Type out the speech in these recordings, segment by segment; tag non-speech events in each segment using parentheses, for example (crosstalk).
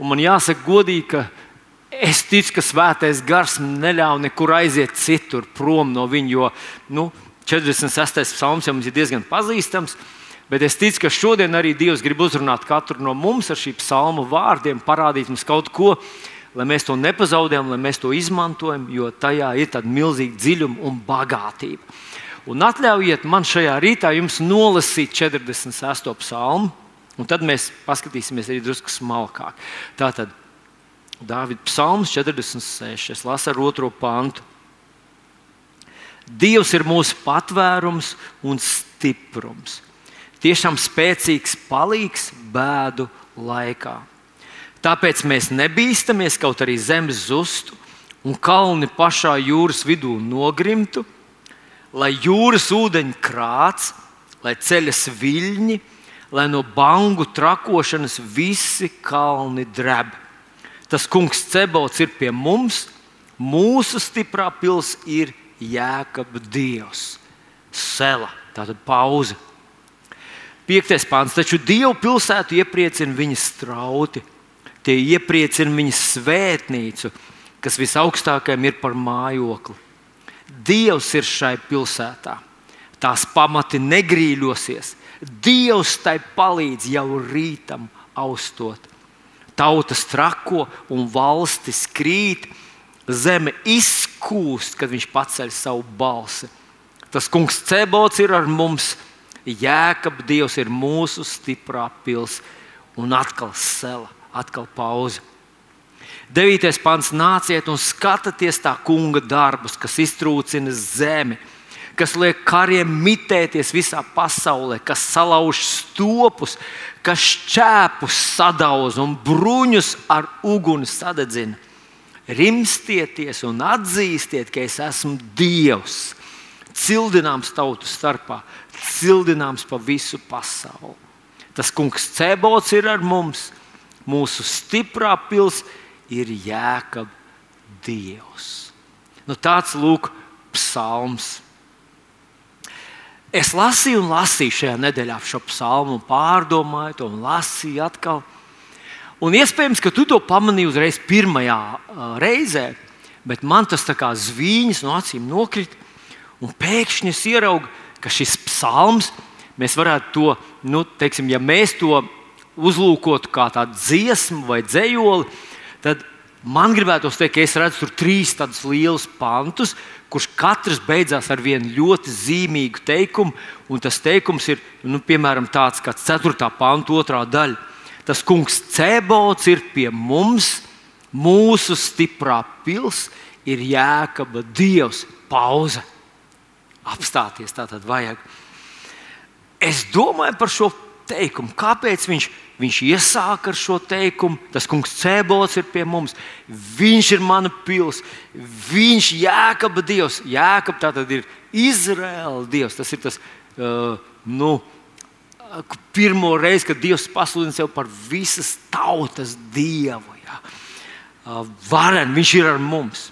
Un man jāsaka, godīgi, ka es ticu, ka svētais gars neļauj nekur aiziet citur, prom no viņa. Jo nu, 46. psalms jau mums ir diezgan pazīstams. Bet es ticu, ka šodien arī Dievs grib uzrunāt katru no mums ar šī psalmu vārdiem, parādīt mums kaut ko, lai mēs to nepazaudējam, lai mēs to izmantojam, jo tajā ir tāda milzīga dziļuma un bagātība. Un atļaujiet man šajā rītā jums nolasīt 46. psalmu, un tad mēs paskatīsimies arī drusku smalkāk. Tātad Dāvida psalms 46. Es lasu ar otro pantu. Dievs ir mūsu patvērums un stiprums. Tiešām spēcīgs palīgs bēdu laikā. Tāpēc mēs nebīstamies, kaut arī zemes zustu un kalni pašā jūras vidū nogrimtu, lai jūras ūdeņi krāts, lai ceļas viļņi, lai no bangu trakošanas visi kalni dreb. Tas kungs Cebots ir pie mums, mūsu stiprā pilsēta ir Jēkabs Dievs. Sela, tātad pauze. Piektais pāns. Taču Dievu pilsētu iepriecina viņa strauti. Tie iepriecina viņa svētnīcu, kas visaugstākajam ir par mājokli. Dievs ir šai pilsētā. Tās pamati negrīļosies. Dievs tai palīdz jau rītam austot. Tautas trako un valstis krīt, zeme izkūst, kad viņš paceļ savu balsi. Tas kungs Cebots ir ar mums, Jēkab Dievs ir mūsu stiprā pilsēta un atkal sela, atkal pauze. Devītais pants - nāciet un skatieties tā kunga darbus, kas iztrūcina zemi, kas liek kariem mitēties visā pasaulē, kas salauž stopus, kas šķēpus sadauž un bruņus ar uguni sadedzina. Rimstieties un atzīstiet, ka es esmu Dievs, cildināms tautu starpā, cildināms pa visu pasauli. Tas kungs Cebots ir ar mums, mūsu stiprā pilsēta ir jēkab Dievs. Nu, tāds lūk, psalms. Es lasīju un lasīju šajā nedēļā šo psalmu, pārdomāju to un lasīju atkal. Un iespējams, ka tu to pamanīji uzreiz pirmajā reizē, bet man tas kā zvīņas no acīm nokrita. Un pēkšņi es ieraugu, ka šis psalms, mēs varētu to, nu, teiksim, ja mēs to uzlūkotu kā tādu dziesmu vai dzējoli, tad man gribētu teikt, ka es redzu tur trīs tādus lielus pantus, kurš katrs beidzās ar vienu ļoti zīmīgu teikumu. Un tas teikums ir nu, piemēram tāds, kāds 4. panta otrā daļa. Tas kungs Cēbots ir pie mums, mūsu stiprā pilsēta ir jēkaba dievs. Pauze. Apstāties tā tad vajag. Es domāju par šo teikumu. Kāpēc viņš, viņš iesāka ar šo teikumu? Tas kungs Cēbots ir pie mums. Viņš ir mana pils. Viņš ir jēkaba dievs. Jēkab tā tad ir Izraēla dievs. Tas ir tas, uh, nu, pirmo reizi, kad Dievs pasludina sevi par visas tautas dievu. Ja. Uh, varen, viņš ir ar mums.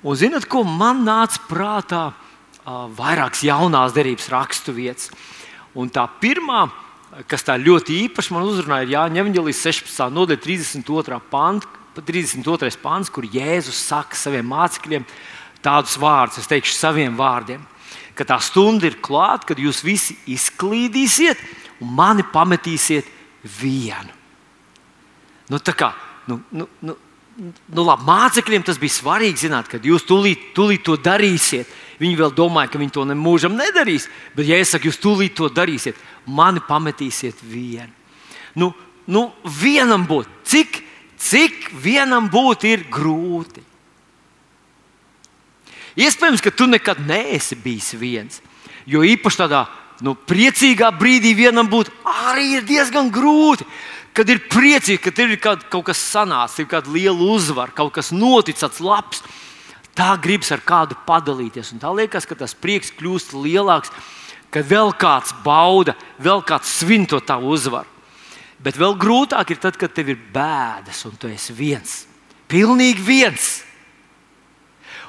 Un zinot, ko man nāca prātā uh, vairākas jaunās derības rakstu vietas. Un tā pirmā kas tā ļoti īpaši man uzrunāja, ir Jānis Evanģelijas 16. nodaļa, 32. pāns, 32. pāns, kur Jēzus saka saviem mācekļiem tādus vārdus, es teikšu saviem vārdiem, ka tā stunda ir klāta, kad jūs visi izklīdīsiet un mani pametīsiet vienu. Nu, kā, nu, nu, nu, nu, labi, mācekļiem tas bija svarīgi zināt, ka jūs tūlīt, tūlīt to darīsiet. Viņi vēl domāja, ka viņi to nemūžam nedarīs. Bet, ja es saku, jūs tūlīt to darīsiet, mani pametīsiet vienu. Nu, nu, vienam būt, cik, cik vienam būt ir grūti. Iespējams, ka tu nekad neesi bijis viens. Jo īpaši tādā nu, priecīgā brīdī vienam būt arī ir diezgan grūti. Kad ir priecīgi, ka ir kaut, kas sanācis, ir kāda liela uzvara, kaut kas noticis, labs. Tā gribas ar kādu padalīties. Un tā liekas, ka tas prieks kļūst lielāks, kad vēl kāds bauda, vēl kāds svin to tavu uzvaru. Bet vēl grūtāk ir tad, kad tev ir bēdas un tu esi viens. Pilnīgi viens.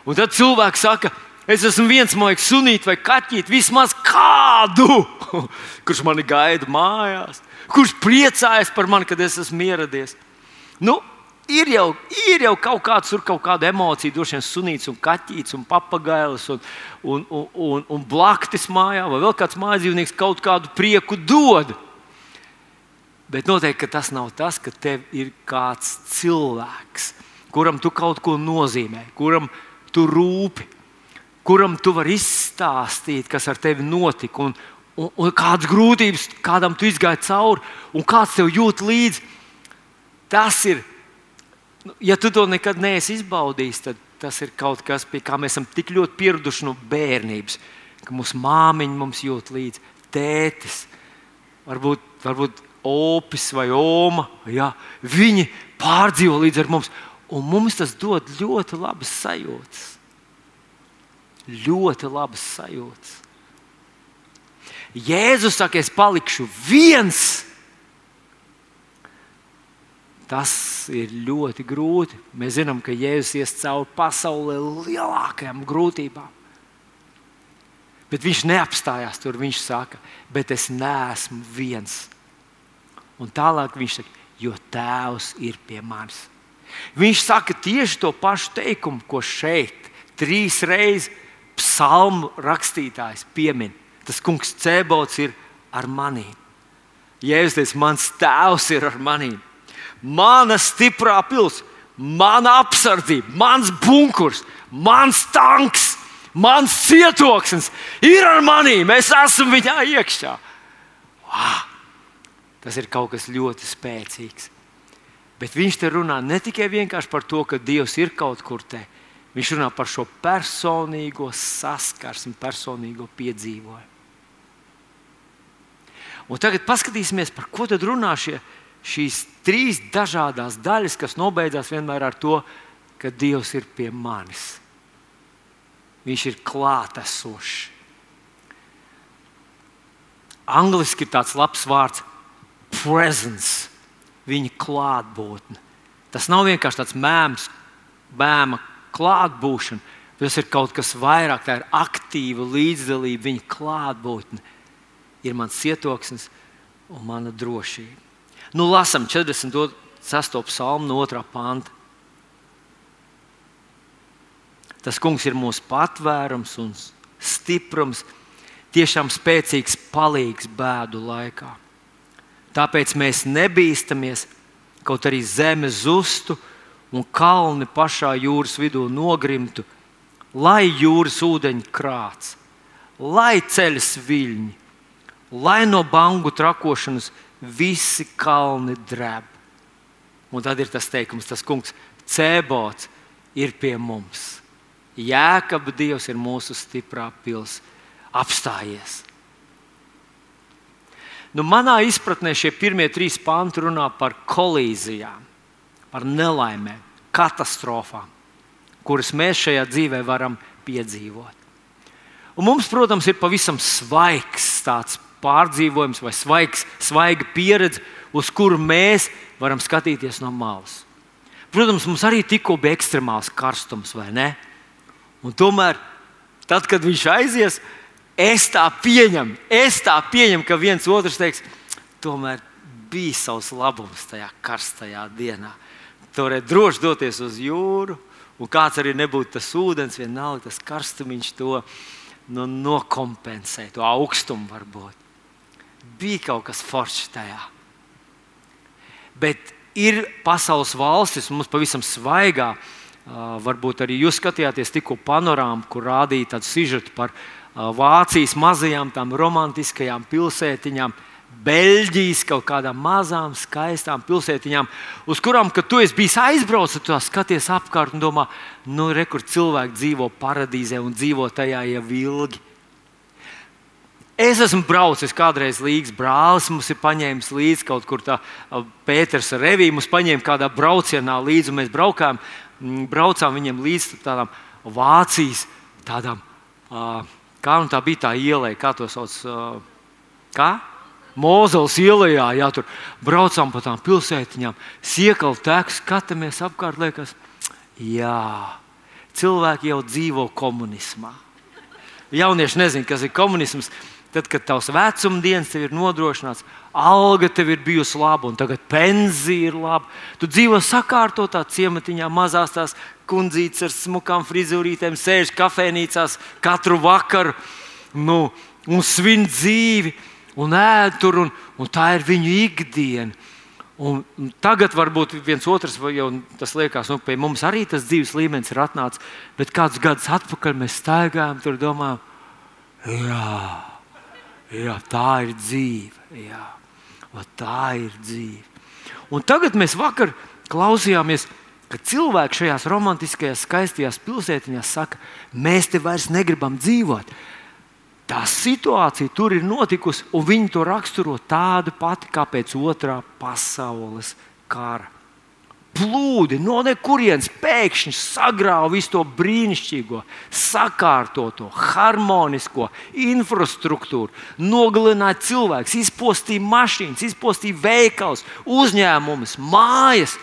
Un tad cilvēks saka, es esmu viens mūžs, sunīt vai kaķīt, vismaz kādu, (laughs) kurš mani gaida mājās, kurš priecājas par mani, kad es esmu ieradies. Nu, ir jau, ir jau kaut kāds, kaut kāda emocija, droši vien sunīts, un kaķis, un papagailis, un, un, un, un, un blaktis mājā, vai vēl kāds mājdzīvnieks kaut kādu prieku dod. Bet noteikti tas nav tas, ka tev ir kāds cilvēks, kuram tu kaut ko nozīmē, kuram tu rūpi, kuram tu vari izstāstīt, kas ar tevi notika, un, un, un kādas grūtības kādam tu izgāji cauri, un kāds tev jūt līdzi. Tas ir, ja tu to nekad neesi izbaudījis, tad tas ir kaut kas, pie kā mēs esam tik ļoti pieraduši no bērnības, ka mūsu māmiņa mums jūt līdzi, tētis, varbūt, varbūt opis vai oma. Ja, viņi pārdzīvo līdz ar mums, un mums tas dod ļoti labas sajūtas ļoti labas sajūtas. Jēzus saka, es palikšu viens. Tas ir ļoti grūti. Mēs zinām, ka Jēzus ies cauri pasaulē lielākajām grūtībām. Bet viņš neapstājās tur. Viņš saka, bet es neesmu viens. Un tālāk viņš saka, jo Tēvs ir pie manis. Viņš saka tieši to pašu teikumu, ko šeit trīs reizes psalmu rakstītājs piemin, tas kungs Cēbots ir ar mani. Jēzus teica, mans tēvs ir ar mani. Mana stiprā pilsēta, mana apsardzība, mans bunkurs, mans tanks, mans cietoksnis ir ar mani. Mēs esam viņā iekšā. Wow! Tas ir kaut kas ļoti spēcīgs. Bet viņš te runā ne tikai par to, ka Dievs ir kaut kur te, Viņš runā par šo personīgo saskarsmi, personīgo piedzīvojumu. Un tagad paskatīsimies, par ko tad runā šie, šīs trīs dažādas daļas, kas nobeidzās vienmēr ar to, ka Dievs ir pie manis. Viņš ir klātesošs. Angliski ir tāds labs vārds - presence, viņa klātbūtne. Tas nav vienkārši tāds mēms, bēma klātbūšana. Tas ir kaut kas vairāk, tā ir aktīva līdzdalība, viņa klātbūtne. Ir mans cietoksnis un mana drošība. Nu, lasam 46. psalmu no 2. panta. Tas kungs ir mūsu patvērums un stiprums, tiešām spēcīgs palīgs bēdu laikā. Tāpēc mēs nebīstamies, kaut arī zeme zustu un kalni pašā jūras vidū nogrimtu, lai jūras ūdeņi krāts, lai ceļas viļņi, lai no bangu trakošanas visi kalni drēb. Un tad ir tas teikums, tas kungs, cēbots ir pie mums. Jēkabs Dievs ir mūsu stiprā pilsēta. Apstājies! Nu, manā izpratnē šie pirmie trīs panti runā par kolīzijām par nelaimēm, katastrofām, kuras mēs šajā dzīvē varam piedzīvot. Un mums, protams, ir pavisam svaigs tāds pārdzīvojums vai svaigs, svaiga pieredze, uz kuru mēs varam skatīties no malas. Protams, mums arī tikko bija ekstremāls karstums, vai ne? Un tomēr, tad, kad viņš aizies, es tā pieņemu, es tā pieņemu, ka viens otrs teiks, tomēr bija savs labums tajā karstajā dienā tu varētu droši doties uz jūru, un kāds arī nebūtu tas ūdens, vienalga tas karstumiņš to nu, nokompensē, to augstumu varbūt. Bija kaut kas foršs tajā. Bet ir pasaules valstis, mums pavisam svaigā, varbūt arī jūs skatījāties tikko panorāmu, kur rādīja tādu sižetu par Vācijas mazajām, tām romantiskajām pilsētiņām Beļģijas kaut kādām mazām, skaistām pilsētiņām, uz kurām, kad tu esi bijis aizbraucis, tu skaties apkārt un domā, nu, re, kur cilvēki dzīvo paradīzē un dzīvo tajā jau ilgi. Es esmu braucis kādreiz līdzi, brālis mums ir paņēmis līdzi kaut kur tā, Pēters Reviju mums paņēma kādā braucienā līdzi, un mēs braukām, braucām viņiem līdzi tādām Vācijas, tādām, kā nu tā bija tā ielē, kā to sauc, kā? Mūzejas ielā, ja tur braucām pa tām pilsētiņām, siekal tēks, skatāmies apkārt, liekas, jā, cilvēki jau dzīvo komunismā. Jaunieši nezina, kas ir komunisms. Tad, kad tavs vecumdienas tev ir nodrošināts, alga tev ir bijusi laba, un tagad pensija ir laba. Tu dzīvo sakārtotā ciematiņā, mazās tās kundzītes ar smukām frizūrītēm, sēž kafejnīcās katru vakaru nu, un svin dzīvi, un ēd tur, un, un tā ir viņu ikdiena. Un tagad varbūt viens otrs, jau tas liekas, nu, pie mums arī tas dzīves līmenis ir atnācis, bet kādus gadus atpakaļ mēs staigājām, tur domājām, jā, jā, tā ir dzīve. Jā, tā ir dzīve. Un tagad mēs vakar klausījāmies, ka cilvēki šajās romantiskajās, skaistajās pilsētiņās saka, mēs te vairs negribam dzīvot. Tā situācija tur ir notikusi, un viņi to raksturo tādu pati kā pēc otrā pasaules kara. Plūdi no nekurienes pēkšņi sagrāva visu to brīnišķīgo, sakārtoto, harmonisko infrastruktūru, nogalināja cilvēkus, izpostīja mašīnas, izpostīja veikals, uzņēmumus, mājas.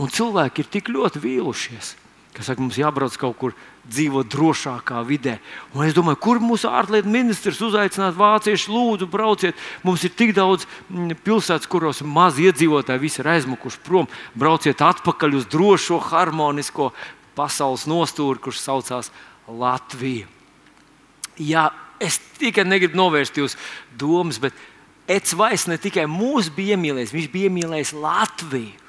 Un cilvēki ir tik ļoti vīlušies, ka saka, mums jābrauc kaut kur dzīvot drošākā vidē. Un es domāju, kur mūsu ārlietu ministrs uzaicināt vāciešus, lūdzu, brauciet. Mums ir tik daudz mm, pilsētas, kuros maz iedzīvotāji visi ir aizmukuši prom. Brauciet atpakaļ uz drošo, harmonisko pasaules nostūri, kurš saucās Latvija. Jā, es tikai negribu novērst jūsu domas, bet Ecvais ne tikai mūs bija iemīlējis, viņš bija iemīlējis Latviju.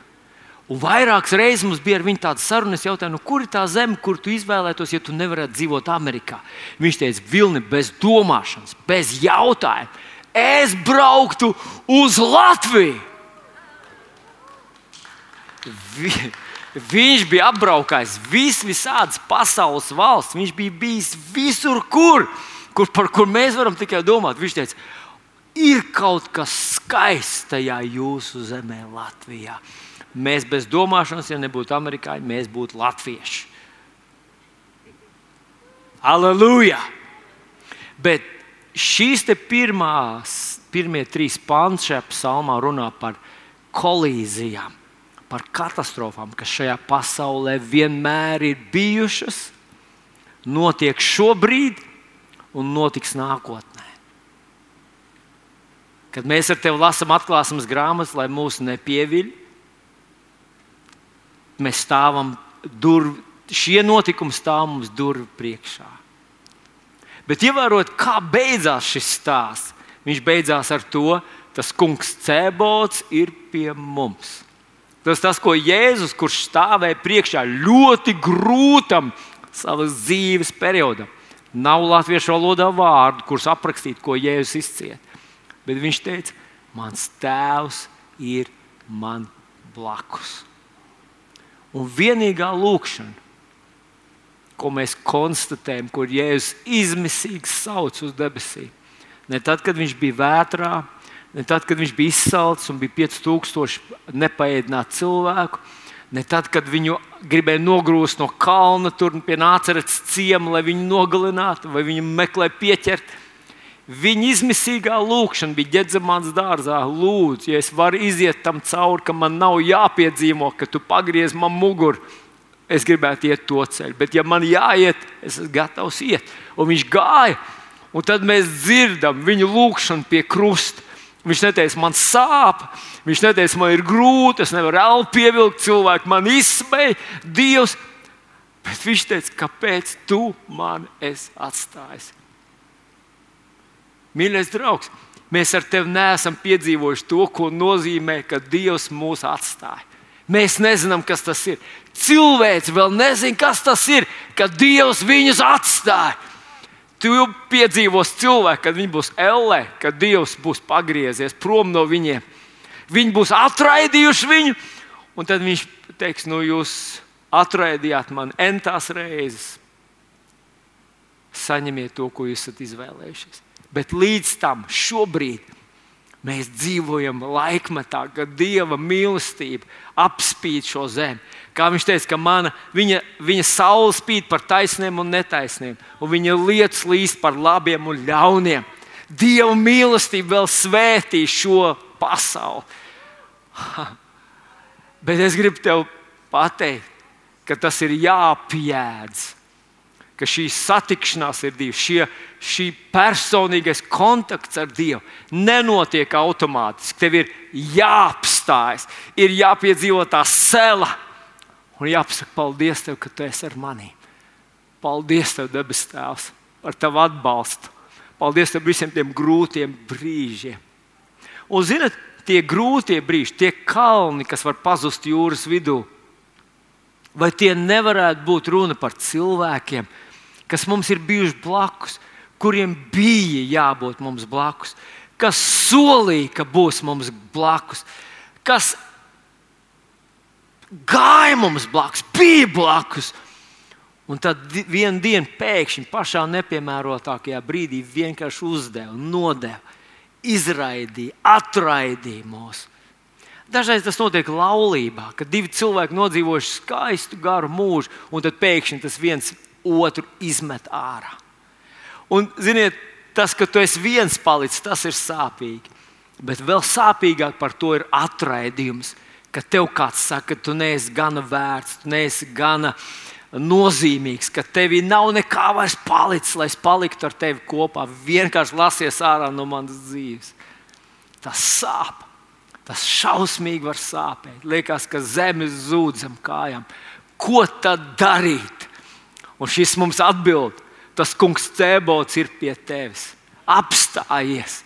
Un vairākas reizes mums bija ar viņu tāda saruna. Es jautāju, nu, kur ir tā zeme, kur tu izvēlētos, ja tu nevarētu dzīvot Amerikā. Viņš teica, Vilni, bez domāšanas, bez jautājuma. Es brauktu uz Latviju. Vi, viņš bija apbraukājis vis, visādas pasaules valsts. Viņš bija bijis visur, kur, kur, par kur mēs varam tikai domāt. Viņš teica, ir kaut kas skaists tajā jūsu zemē, Latvijā. Mēs bez domāšanas, ja nebūtu amerikāņi, mēs būtu latvieši. Aleluja! Bet šīs pirmās, pirmie trīs pāns šajā psalmā runā par kolīzijām, par katastrofām, kas šajā pasaulē vienmēr ir bijušas, notiek šobrīd un notiks nākotnē. Kad mēs ar tevi lasām atklāsmes grāmatas, lai mūs nepieviļ, mēs stāvam durvīm, šie notikumi stāv mums durvīm priekšā. Bet ievērot, kā beidzās šis stāsts, viņš beidzās ar to, tas kungs Cēbots ir pie mums. Tas tas, ko Jēzus, kurš stāvēja priekšā ļoti grūtam savas dzīves periodam, nav latviešu valodā vārdu, kurus aprakstīt, ko Jēzus izcieta. Bet viņš teica, mans tēvs ir man blakus. Un vienīgā lūkšana, ko mēs konstatējam, kur Jēzus izmisīgi sauc uz debesīm, ne tad, kad viņš bija vētrā, ne tad, kad viņš bija izsalcis un bija 5000 nepaēdinātu cilvēku, ne tad, kad viņu gribēja nogrūst no kalna, tur pie nāceretes ciema, lai viņu nogalinātu vai viņu meklēja pieķert. Viņa izmisīgā lūkšana bija ģēdzamāns dārzā. Lūdzu, ja es varu iziet tam cauri, ka man nav jāpiedzīvo, ka tu pagriez man muguru. Es gribētu iet to ceļu, bet, ja man jāiet, es esmu gatavs iet. Un viņš gāja, un tad mēs dzirdam viņu lūgšanu pie krusta. Viņš neteica, man sāp, viņš neteica, man ir grūti, es nevaru elpu pievilkt, cilvēki man izsmeja, Dievs. Bet viņš teica, kāpēc tu mani esi atstājis? Mīļais draugs, mēs ar tevi neesam piedzīvojuši to, ko nozīmē, ka Dievs mūs atstāja. Mēs nezinām, kas tas ir. Cilvēks vēl nezina, kas tas ir, ka Dievs viņus atstāja. Tu piedzīvos cilvēku, kad viņi būs ellē, kad Dievs būs pagriezies prom no viņiem. Viņi būs atraidījuši viņu, un tad viņš teiks, nu jūs atraidījāt mani entās reizes. Saņemiet to, ko jūs esat izvēlējušies. Bet līdz tam šobrīd mēs dzīvojam laikmetā, kad Dieva mīlestība apspīd šo zemi. Kā viņš teica, ka mana, viņa, viņa saule spīd par taisniem un netaisniem, un viņa lietas līst par labiem un ļauniem. Dieva mīlestība vēl svētī šo pasauli. (laughs) Bet es gribu tev pateikt, ka tas ir jāapjēdz. Ka šī satikšanās ir Dievs, šie, šī personīgais kontakts ar Dievu nenotiek automātiski. Tev ir jāapstājas, ir jāpiedzīvo tā sela un jāpasaka, paldies, tev, ka tu esi ar mani. Paldies, Tev, debes Tēvs, par Tavu atbalstu. Paldies par visiem tiem grūtiem brīžiem. Un, zinot, tie grūtie brīži, tie kalni, kas var pazust jūras vidū, vai tie nevarētu būt runa par cilvēkiem, kas mums ir bijuši blakus, kuriem bija jābūt mums blakus, kas solīja, ka būs mums blakus, kas gāja mums blakus, bija blakus. Un tad vienā dienā pēkšņi pašā nepiemērotākajā brīdī vienkārši uzdeva, nodeva, izraidīja, atraidīja mūs. Dažreiz tas notiek laulībā, kad divi cilvēki nodzīvojuši skaistu, garu mūžu, un tad pēkšņi tas viens otru izmet ārā. Un, ziniet, tas, ka tu esi viens palicis, tas ir sāpīgi. Bet vēl sāpīgāk par to ir atraidījums, ka tev kāds saka, ka tu neesi gana vērts, tu neesi gana nozīmīgs, ka tevī nav nekā vairs palicis, lai es paliktu ar tevi kopā. Vienkārši lasies ārā no manas dzīves. Tas sāp. Tas šausmīgi var sāpēt. Liekas, ka zeme zūd zem kājām. Ko tad darīt? Un šis mums atbild, tas kungs cēbots ir pie tevis. Apstājies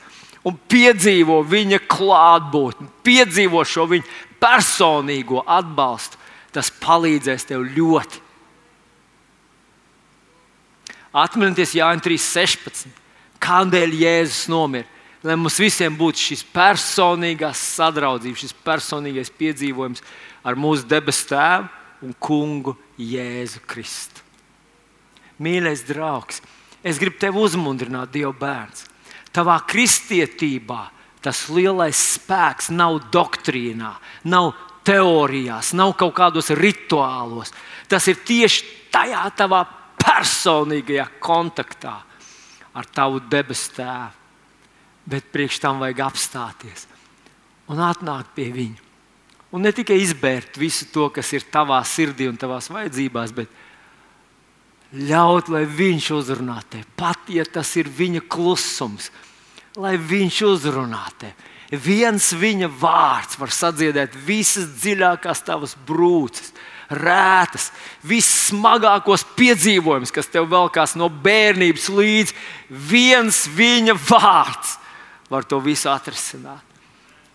un piedzīvo viņa klātbūtni, piedzīvo šo viņa personīgo atbalstu. Tas palīdzēs tev ļoti Atcerieties, Jānis 3.16. Kādēļ Jēzus nomira? Lai mums visiem būtu šis personīgās sadraudzības, šis personīgais piedzīvojums ar mūsu debesu Tēvu un Kungu Jēzu Kristu. Mīļais draugs, es gribu tevi uzmundrināt, Dieva bērns. Tavā kristietībā tas lielais spēks nav doktrīnā, nav teorijās, nav kaut kādos rituālos. Tas ir tieši tajā tavā personīgajā kontaktā ar tavu debesu tēvu. Bet priekš tam vajag apstāties un atnākt pie viņa. Un ne tikai izbērt visu to, kas ir tavā sirdī un tavās vajadzībās, bet ļaut, lai viņš uzrunā tevi. Pat ja tas ir viņa klusums, lai viņš uzrunā tevi. Viens viņa vārds var sadziedēt visas dziļākās tavas brūces rētas, vissmagākos piedzīvojumus, kas tev velkās no bērnības līdz viens viņa vārds var to visu atrisināt.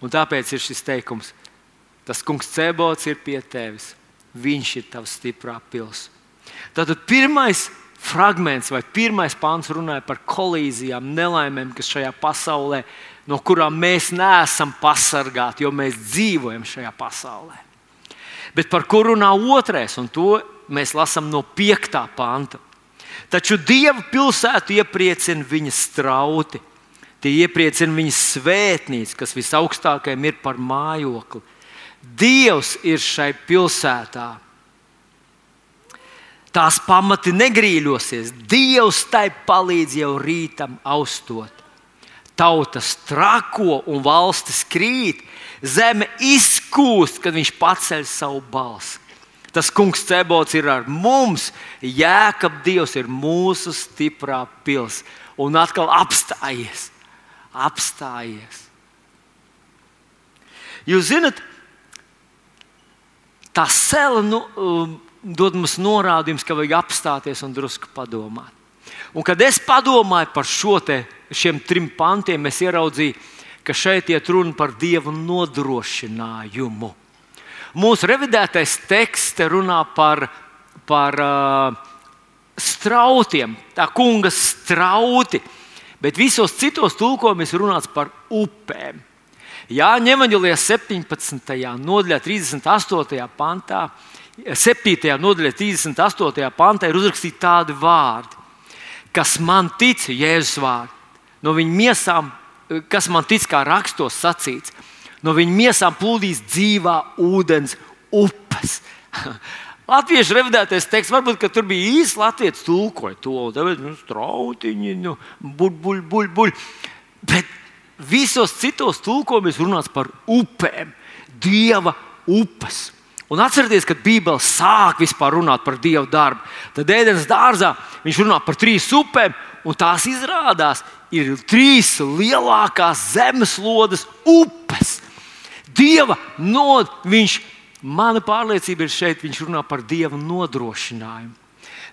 Un tāpēc ir šis teikums, tas kungs cebots ir pie tevis, viņš ir tavs stiprā pils. Tātad pirmais fragments vai pirmais pāns runāja par kolīzijām, nelaimēm, kas šajā pasaulē, no kurām mēs neesam pasargāti, jo mēs dzīvojam šajā pasaulē. Bet par kuru runā otrais, un to mēs lasām no 5. panta. Taču Dieva pilsētu iepriecina viņa strauti. Tie iepriecina viņa svētnīcu, kas visaugstākajam ir par mājokli. Dievs ir šai pilsētā. Tās pamati negrīļosies. Dievs tai palīdz jau rītam austot. Tautas trako un valstis krīt, Zeme izkūst, kad viņš paceļ savu balsi. Tas kungs cebots ir ar mums, jēkab Dievs ir mūsu stiprā pils. Un atkal apstājies, apstājies. Jūs zināt, tā sēla nu, um, dod mums norādījumus, ka vajag apstāties un drusku padomāt. Un kad es padomāju par te, šiem trim pantiem, es ieraudzīju, ka šeit iet runa par dievu nodrošinājumu. Mūsu revidētais teksts runā par, par uh, strautiem, tā kunga strauti, bet visos citos tulkojumos runāts par upēm. Jāņem evanģēlijā 17. nodaļā, 38. pantā, 7. nodaļā, 38. pantā ir uzrakstīti tādi vārdi, kas man tic, Jēzus vārdi. No viņa miesām kas man tic, kā rakstos sacīts, no viņa miesām plūdīs dzīvā ūdens upes. (laughs) Latviešu revidētais teksts, varbūt tur bija īsts latviešu tulkoja to, tāpēc nu, strautiņi, nu, buļ, buļ, buļ, buļ. Bet visos citos tulkojumos runāts par upēm, dieva upes. Un atcerieties, kad Bībele sāk vispār runāt par Dieva darbu, tad ēdienas dārzā viņš runā par trīs upēm, un tās izrādās ir trīs lielākās zemeslodes upes. Dieva no, viņš, mana pārliecība ir šeit, viņš runā par Dieva nodrošinājumu.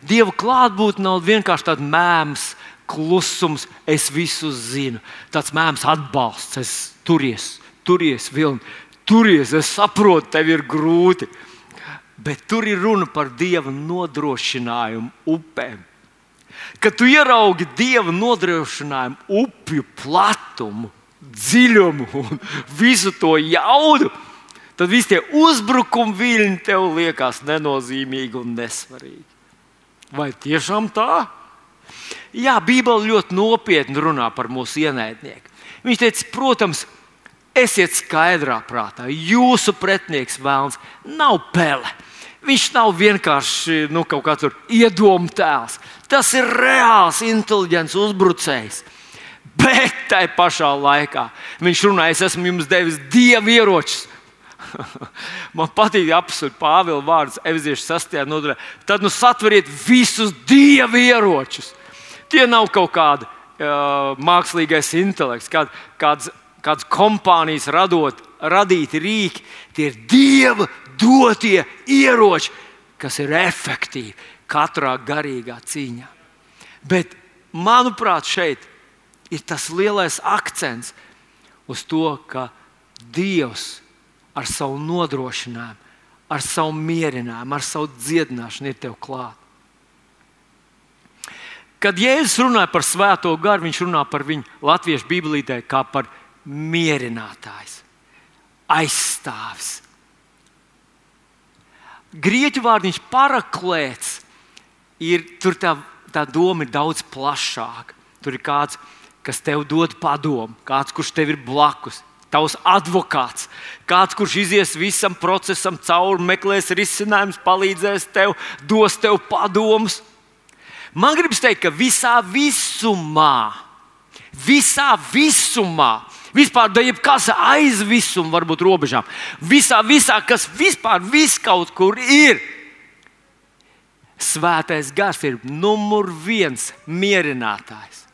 Dieva klātbūtne nav vienkārši tāds mēms, klusums, es visu zinu. Tāds mēms atbalsts, es turies, turies, vilni, turies, es saprotu, tev ir grūti. Bet tur ir runa par dieva nodrošinājumu upēm. Kad tu ieraugi dieva nodrošinājumu upju platumu, dziļumu un visu to jaudu, tad visi tie uzbrukuma viļņi tev liekas nenozīmīgi un nesvarīgi. Vai tiešām tā? Jā, Bībele ļoti nopietni runā par mūsu ienaidnieku. Viņš teica, protams, Esiet skaidrā prātā, jūsu pretinieks vēlams nav pele. Viņš nav vienkārši nu, kaut kāds iedomu tēls. Tas ir reāls, inteliģents uzbrucējs. Bet tai pašā laikā viņš runā, es esmu jums devis dievu ieročus. (laughs) Man patīk apsvērt Pāvila vārdus, Evziešu 6. nodaļā. Tad nu satveriet visus dievu ieročus. Tie nav kaut kādi uh, mākslīgais intelekts, kād, kāds kādas kompānijas radot, radīti rīki, tie ir dieva dotie ieroči, kas ir efektīvi katrā garīgā cīņā. Bet, manuprāt, šeit ir tas lielais akcents uz to, ka Dievs ar savu nodrošinājumu, ar savu mierinājumu, ar savu dziedināšanu ir tev klāt. Kad Jēzus runāja par svēto garu, viņš runā par viņu latviešu bībelītē kā par mierinātājs, aizstāvis. Grieķu vārdiņš paraklēts, ir, tur tā, tā doma ir daudz plašāka. Tur ir kāds, kas tev dod padomu, kāds, kurš tev ir blakus, tavs advokāts, kāds, kurš izies visam procesam cauri, meklēs risinājumus, palīdzēs tev, dos tev padomus. Man gribas teikt, ka visā visumā, visā visumā Vispār, da jebkas aiz visuma var būt robežām. Visā, visā, kas vispār vis kaut kur ir. Svētais gars ir numur viens mierinātājs,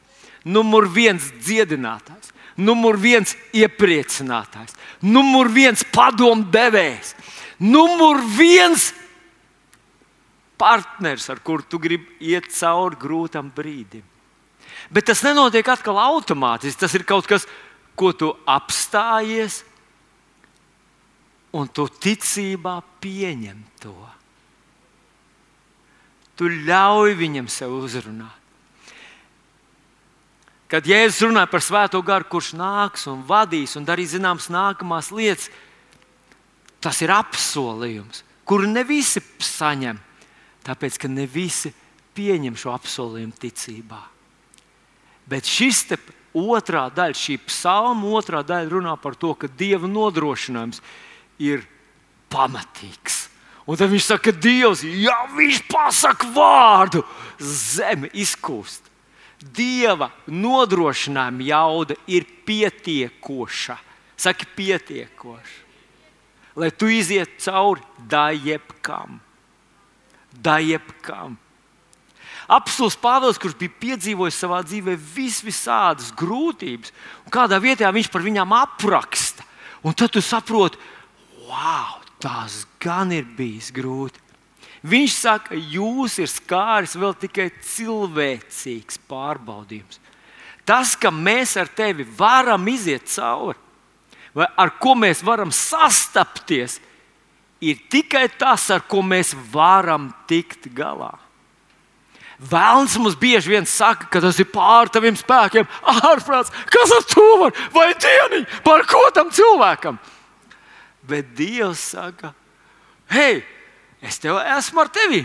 numur viens dziedinātājs, numur viens iepriecinātājs, numur viens padomdevējs, numur viens partners, ar kuru tu gribi iet cauri grūtam brīdim. Bet tas nenotiek atkal automātiski. Tas ir kaut kas, kas ko tu apstājies, un tu ticībā pieņem to. Tu ļauj viņam sev uzrunāt. Kad Jēzus runāja par Svēto garu, kurš nāks un vadīs un darīs zināmas nākamās lietas, tas ir apsolījums, kuru ne visi saņem, tāpēc ka ne visi pieņem šo apsolījumu ticībā. Bet šis otrā daļa, šī psalma otrā daļa runā par to, ka Dieva nodrošinājums ir pamatīgs. Un tad viņš saka, ka Dievs, ja viņš pasakā vārdu, zeme izkūst. Dieva nodrošinājuma jauda ir pietiekoša. Saki, pietiekoša. Lai tu iziet cauri da jebkam. Apsolus Pāvils, kurš bija piedzīvojis savā dzīvē vis visādas grūtības, un kādā vietā viņš par viņām apraksta. Un tad tu saproti, wow, tas gan ir bijis grūti. Viņš saka, jūs ir skāris vēl tikai cilvēcīgs pārbaudījums. Tas, ka mēs ar tevi varam iziet cauri, vai ar ko mēs varam sastapties, ir tikai tas, ar ko mēs varam tikt galā. Vēlns mums bieži vien saka, ka tas ir pāri taviem spēkiem, ārprāts, kas ar to var, vai dieniņ, par ko tam cilvēkam. Bet Dievs saka, hei, es tev esmu ar tevi,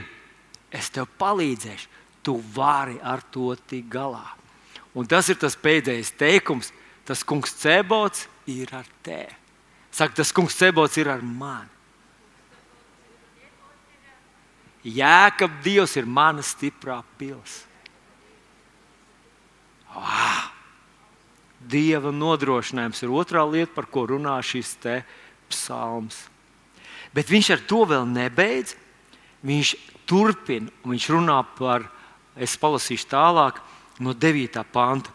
es tev palīdzēšu, tu vari ar to tikt galā. Un tas ir tas pēdējais teikums, tas kungs Cebots ir ar tevi. Saka, tas kungs Cebots ir ar mani. Jēkab Dievs ir mana stiprā pils. Ah! Dieva nodrošinājums ir otrā lieta, par ko runā šis psalms. Bet viņš ar to vēl nebeidz. Viņš turpina, un viņš runā par, es palasīšu tālāk, no 9. panta.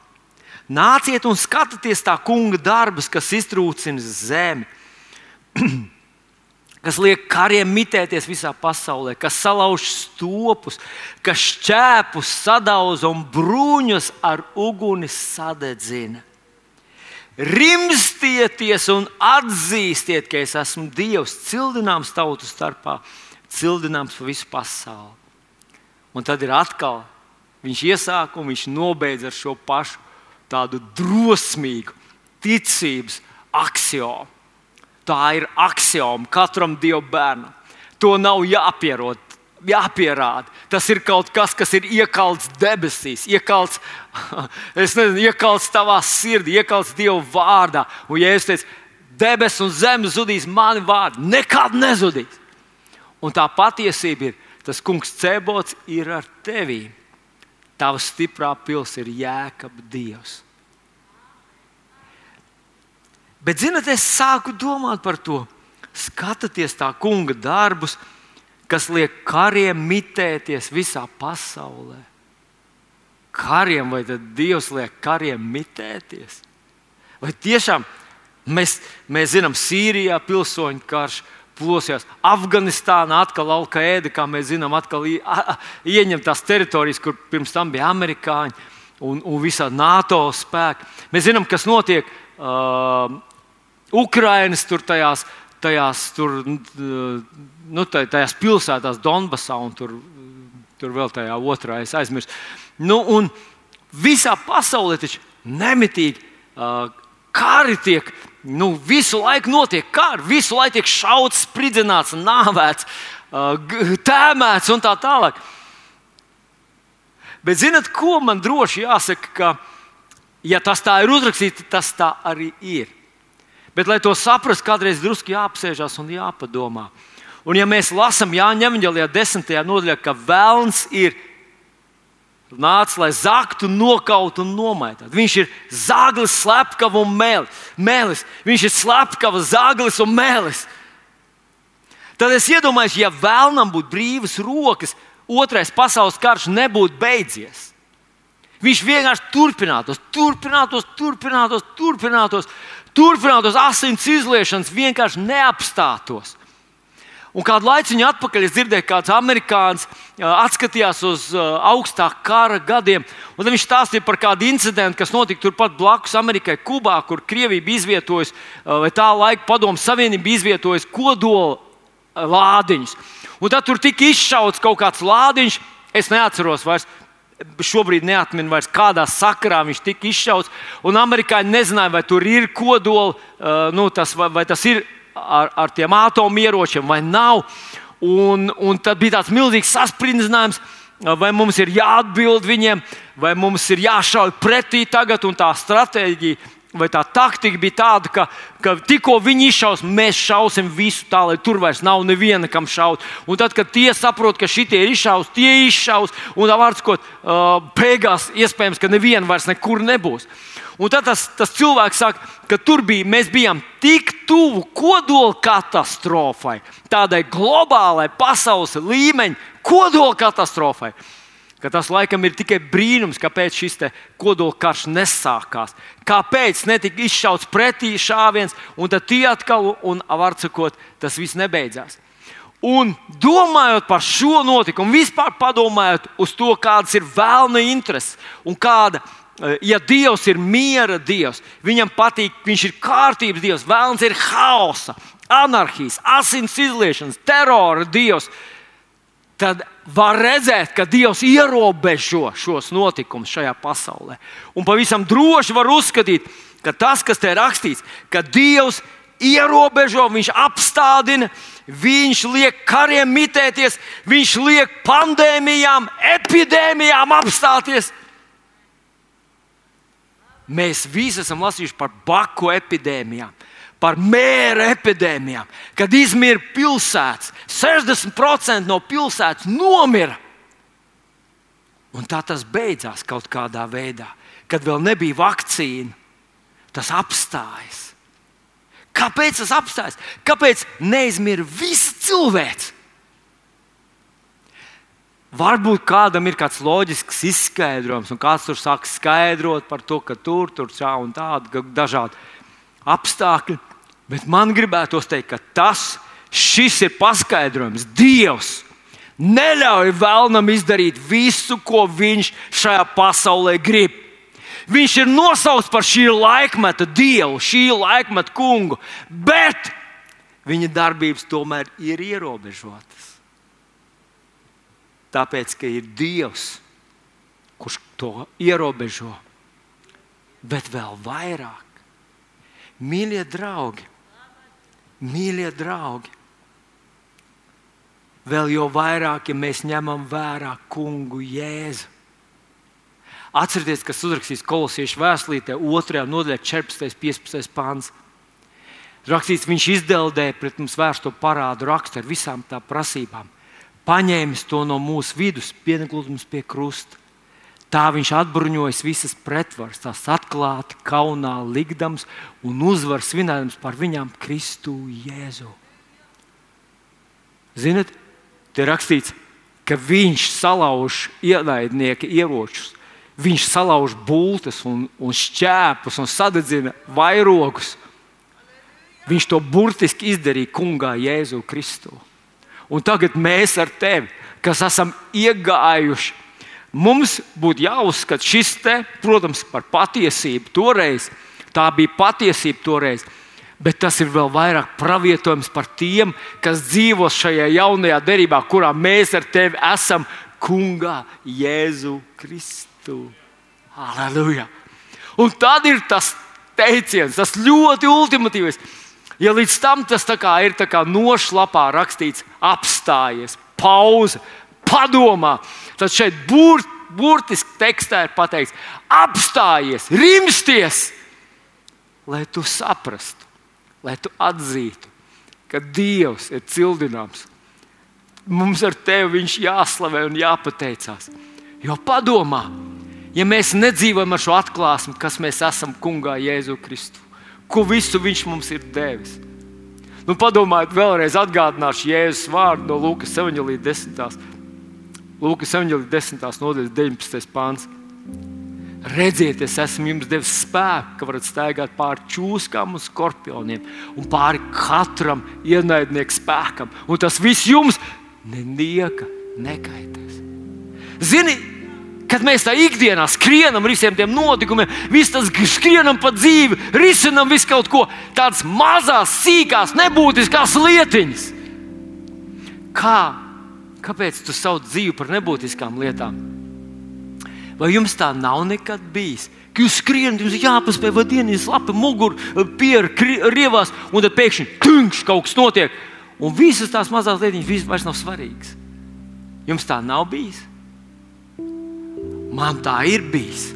Nāciet un skatieties tā kunga darbus, kas iztrūcina zemi, (clears throat) kas liek kariem mitēties visā pasaulē, kas salauž stopus, kas šķēpus sadauza un bruņus ar uguni sadedzina. Rimstieties un atzīstiet, ka es esmu Dievs, cildināms tautu starpā, cildināms pa visu pasauli. Un tad ir atkal viņš iesāk un viņš nobeidz ar šo pašu tādu drosmīgu ticības axiomu. Tā ir axioma katram dievu bērnam. To nav jāpierod, jāpierāda. Tas ir kaut kas, kas ir iekalts debesīs, iekalts, (laughs) nezinu, iekalts tavā sirdī, iekalts Dieva vārdā. Un, ja es teicu, debesis un zeme zudīs, mani vārdi nekad nezudīs. Un tā patiesība ir, tas kungs cēbots ir ar tevi. Tava stiprā pilsēta ir jēkab Dievs. Bet, zinot, es sāku domāt par to, skatoties tā kunga darbus, kas liek kariem mitēties visā pasaulē. Kariem, vai tad Dievs liek kariem mitēties? Vai tiešām mēs, mēs zinām, Sīrijā pilsoņu karš, plosījās. Afganistānā atkal Alkaēda, kā mēs zinām, atkal ieņem tās teritorijas, kur pirms tam bija amerikāņi un, un visā NATO spēki. Mēs zinām, kas notiek uh, Ukrainas tur tajās, tajās tur, nu, tajās pilsētās, Donbasā un tur, tur vēl tajā otrā, es aizmirsu. Nu, un visā pasaulē taču nemitīgi uh, kari tiek. Nu, visu laiku notiek kari, visu laiku tiek šauts, spridzināts, nāvēts, uh, tēmēts un tā tālāk. Bet zinat, ko man droši jāsaka, ka, ja tas tā ir uzrakstīts, tas tā arī ir. Bet, lai to saprastu, kādreiz drusku jāapsēžas un jāpadomā. Un, ja mēs lasām Jāņa Evanģelijā, 10. nodaļā, ka vēlns ir nācis, lai zaktu, nokautu un nomaitātu. Viņš ir zāglis, slepkava un mēlis. Viņš ir slepkava, zāglis un mēlis. Tad es iedomājos, ja vēlnam būtu brīvas rokas, otrais pasaules karš nebūtu beidzies. Viņš vienkārši turpinātos, turpinātos, turpinātos, turpinātos turpinātos asins izliešanas, vienkārši neapstātos. Un kādu laiku atpakaļ es dzirdēju, kāds amerikānis atskatījās uz augstā kara gadiem. Viņš stāstīja par kādu incidentu, kas notika turpat blakus Amerikai, Kubā, kur Krievija bija izvietojusi, vai tā laika padomu savienība bija izvietojusi kodola lādiņus. Un tad tur tika izšauts kaut kāds lādiņš, es neatceros vairs šobrīd neatceros vairs, kādā sakarā viņš tika izšauts. Un amerikāņi nezināja, vai tur ir kodola, uh, nu, tas, vai, vai tas ir ar, ar tiem atomieročiem vai nav. Un, un tad bija tāds milzīgs sasprindzinājums, vai mums ir jāatbild viņiem, vai mums ir jāšauj pretī tagad, un tā stratēģija vai tā taktika bija tāda, ka, ka tikko viņi izšaus, mēs šausim visu tā, lai tur vairs nav neviena, kam šaut. Un tad, kad tie saprot, ka šitie ir izšaus, tie izšaus, un tā vārds, ko uh, beigās iespējams, ka neviena vairs nekur nebūs. Un tad tas, tas cilvēks saka, ka tur bija, mēs bijām tik tuvu kodola katastrofai, tādai globālai pasaules līmeņa kodola katastrofai ka tas laikam ir tikai brīnums, kāpēc šis kodolkarš nesākās. Kāpēc netika izšauts pretī šāviens, un tad tie atkal, un var sakot, tas viss nebeidzās. Un domājot par šo notikumu, vispār padomājot uz to, kādas ir vēlna intereses un kāda eh, ja Dievs ir miera Dievs, viņam patīk, viņš ir kārtības Dievs, vēlams ir haosa, anarhijas, asins izliešanas, terora Dievs tad var redzēt, ka Dievs ierobežo šos notikumus šajā pasaulē. Un pavisam droši var uzskatīt, ka tas, kas te ir rakstīts, ka Dievs ierobežo, Viņš apstādina, Viņš liek kariem mitēties, Viņš liek pandēmijām, epidēmijām apstāties. Mēs visi esam lasījuši par baku epidēmijām par mēra epidēmijām, kad izmirra pilsētas. 60% no pilsētas nomira. Un tā tas beidzās kaut kādā veidā, kad vēl nebija vakcīna. Tas apstājas. Kāpēc tas apstājas? Kāpēc neizmirst visa cilvēks? Varbūt kādam ir kāds loģisks izskaidrojums, un kāds tur sāk skaidrot par to, ka tur tur tā un tāda dažādi apstākļi. Bet man gribētos teikt, ka tas ir paskaidrojums. Dievs neļauj vēlnam izdarīt visu, ko viņš šajā pasaulē grib. Viņš ir nosaukts par šī laikmeta dievu, šī laikmeta kungu, bet viņa darbības tomēr ir ierobežotas. Tāpēc, ka ir Dievs, kurš to ierobežo, bet vēl vairāk. Mīļie draugi, mīļie draugi, vēl jau vairāk, ja mēs ņemam vērā kungu Jēzu. Atcerieties, kas uzrakstīts kolosiešu vēstulītē, 2. nodaļā, 14. un 15. pāns. Rakstīts, viņš izdeldēja pret mums vērsto parādu rakstu ar visām tā prasībām. Paņēmis to no mūsu vidus, pieneglot mums pie krusta. Tā viņš atbruņojas visas pretvaras, tās atklāti, kaunā likdams un uzvar svinēdams par viņām Kristu Jēzu. Ziniet, te rakstīts, ka viņš salauž ienaidnieka ieročus, viņš salauž bultas un, un šķēpus un sadedzina vairogus. Viņš to burtiski izdarīja kungā Jēzu Kristu. Un tagad mēs ar tevi, kas esam iegājuši, mums būtu jāuzskata šis te, protams, par patiesību toreiz. Tā bija patiesība toreiz. Bet tas ir vēl vairāk pravietojums par tiem, kas dzīvo šajā jaunajā derībā, kurā mēs ar tevi esam Kungā Jēzu Kristu. Aleluja! Un tad ir tas teiciens, tas ļoti ultimatīvs. Ja līdz tam tas ir nošlapā rakstīts, apstājies, pauze, padomā, tad šeit burt, burtiski tekstā ir pateikts, apstājies, rimsties, lai tu saprastu, lai tu atzītu, ka Dievs ir cildināms. Mums ar tevi viņš jāslavē un jāpateicās. Jo padomā, ja mēs nedzīvojam ar šo atklāsmi, kas mēs esam Kungā Jēzu Kristu, ko visu Viņš mums ir devis. Nu, padomājiet, vēlreiz atgādināšu Jēzus vārdu no Lūkas 7.10. Lūkas 7.10. nodaļas 19. pāns. Redziet, es esmu jums devis spēku, ka varat staigāt pāri čūskām un skorpioniem un pāri katram ienaidnieku spēkam. Un tas viss jums nenieka nekaitēs. Zini, kad mēs tā ikdienā skrienam visiem tiem notikumiem, viss tas skrienam pa dzīvi, risinam visu kaut ko tādas mazas, sīkās, nebūtiskas lietiņas. Kā? Kāpēc tu sauc dzīvi par nebūtiskām lietām? Vai jums tā nav nekad bijis? Ka jūs skrienat, jums jāpaspēj, vai dienas lapa, mugurā, pierakstījās, rievās, un tad pēkšņi tunkšs kaut kas notiek. Un visas tās mazās lietiņas vairs nav svarīgas. Jums tā nav bijis? Man tā ir bijis.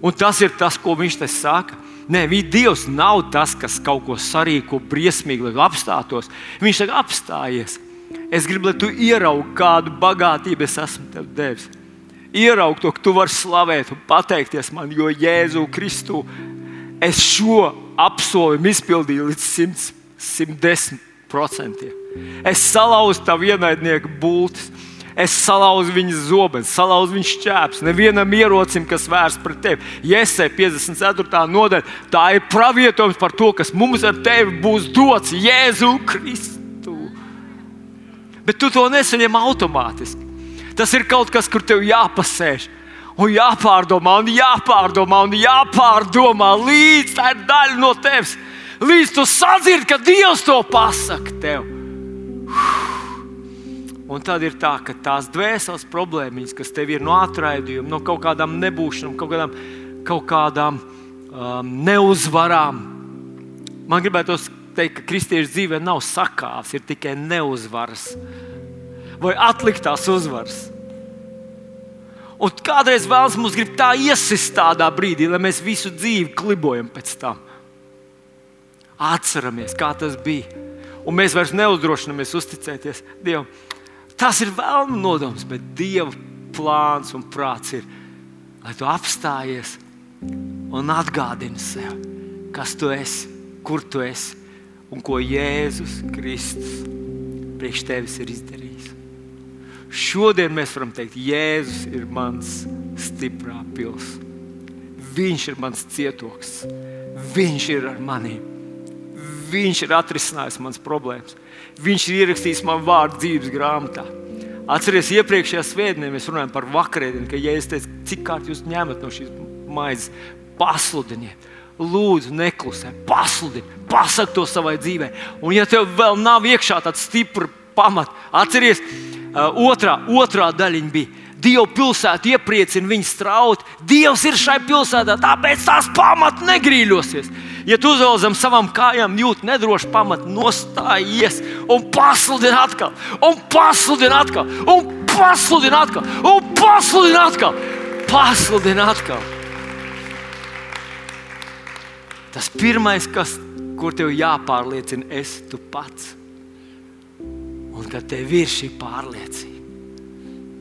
Un tas ir tas, ko viņš te saka. Nē, Dievs nav tas, kas kaut ko sarīko briesmīgi, lai apstātos. Viņš saka, apstājies. Es gribu, lai tu ieraugi, kādu bagātību es esmu tev devis. Ieraugi to, ka tu vari slavēt un pateikties man, jo Jēzu Kristu es šo apsolījumu izpildīju līdz 100, 110%. Es salauzu tavu ienaidnieku būtis Es salauzu viņa zobens, salauzu viņa šķēpes. Nevienam ierocim, kas vērsts pret tevi. Iesai 54. nodaļa, tā ir pravietojums par to, kas mums ar tevi būs dots Jēzu Kristu. Bet tu to nesaņem automātiski. Tas ir kaut kas, kur tev jāpasēž. Un jāpārdomā, un jāpārdomā, un jāpārdomā, līdz tā ir daļa no tevis. Līdz tu sadzirdi, ka Dievs to pasaka tev. Un tad ir tā, ka tās dvēseles problēmas, kas tev ir no atraidījuma, no kaut kādām nebūšanām, kaut kādām, kaut kādām um, neuzvarām. Man gribētu teikt, ka kristiešu dzīvē nav sakāves, ir tikai neuzvaras vai atliktās uzvaras. Un kādreiz vēlas mums grib tā iesist tādā brīdī, lai mēs visu dzīvi klibojam pēc tam. Atceramies, kā tas bija. Un mēs vairs neuzdrošinamies uzticēties Dievam. Tas ir vēlams nodoms, bet Dieva plāns un prāts ir, lai tu apstājies un atgādini sev, kas tu esi. kur tu esi un ko Jēzus Kristus priekš tevis ir izdarījis. Šodien mēs varam teikt, Jēzus ir mans stiprā pils. Viņš ir mans cietoks, Viņš ir ar mani. Viņš ir atrisinājis manas problēmas. Viņš ir ierakstījis man vārdu dzīves grāmatā. Atcerieties, iepriekšējā svētdienā mēs runājām par vakarēdienu, ka, ja es teicu, cik kārt jūs ņemat no šīs maizes, pasludiniet, lūdzu, neklusē, pasludini, pasak to savai dzīvē. Un, ja tev vēl nav iekšā tāds stiprs pamats, atcerieties, uh, otrā, otrā daļiņa bija. Dieva pilsēta iepriecina viņu strauti. Dievs ir šai pilsētā, tāpēc tās pamats negrīļosies. Ja tu vēl zem savām kājām jūti nedrošu pamatu, nostājies un pasludini atkal, un pasludini atkal, un pasludini atkal, un pasludini atkal. Pasludini atkal. Tas pirmais, kas, kur tev jāpārliecina, esi tu pats. Un kad tev ir šī pārliecība,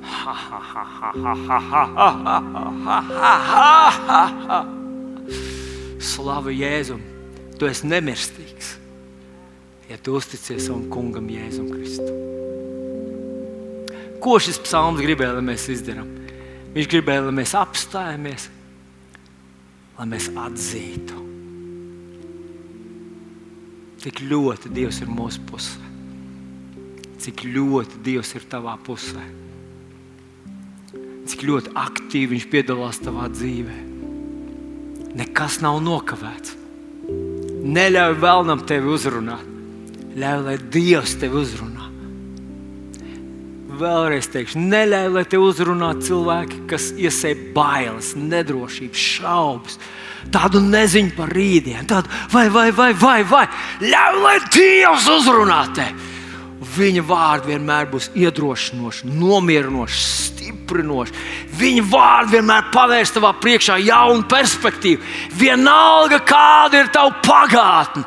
ha, ha, ha, ha, ha, ha, ha, ha, ha, ha, ha. Slavu Jēzum! Tu esi nemirstīgs, ja tu uzticies savam kungam Jēzum Kristum. Ko šis psalms gribēja, lai mēs izdarām? Viņš gribēja, lai mēs apstājamies, lai mēs atzītu, cik ļoti Dievs ir mūsu pusē, cik ļoti Dievs ir tavā pusē, cik ļoti aktīvi Viņš piedalās tavā dzīvē. Nekas nav nokavēts. Neļauj vēlnam tevi uzrunāt. Ļauj, lai Dievs tevi uzrunā. Vēlreiz teikšu, neļauj, lai te uzrunā cilvēki, kas iesēja bailes, nedrošības, šaubas, tādu neziņu par rītdienu, tādu vai, vai, vai, vai, vai. Ļauj, lai Dievs uzrunā tevi. Viņa vārdi vienmēr būs iedrošinoši, nomierinoši, stiprinoši. Viņa vārdi vienmēr pavērs tavā priekšā jaunu perspektīvu. Vienalga, kāda ir tava pagātne,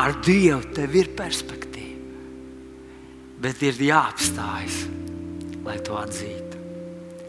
ar Dievu tev ir perspektīva. Bet ir jāapstājas, lai to atzītu.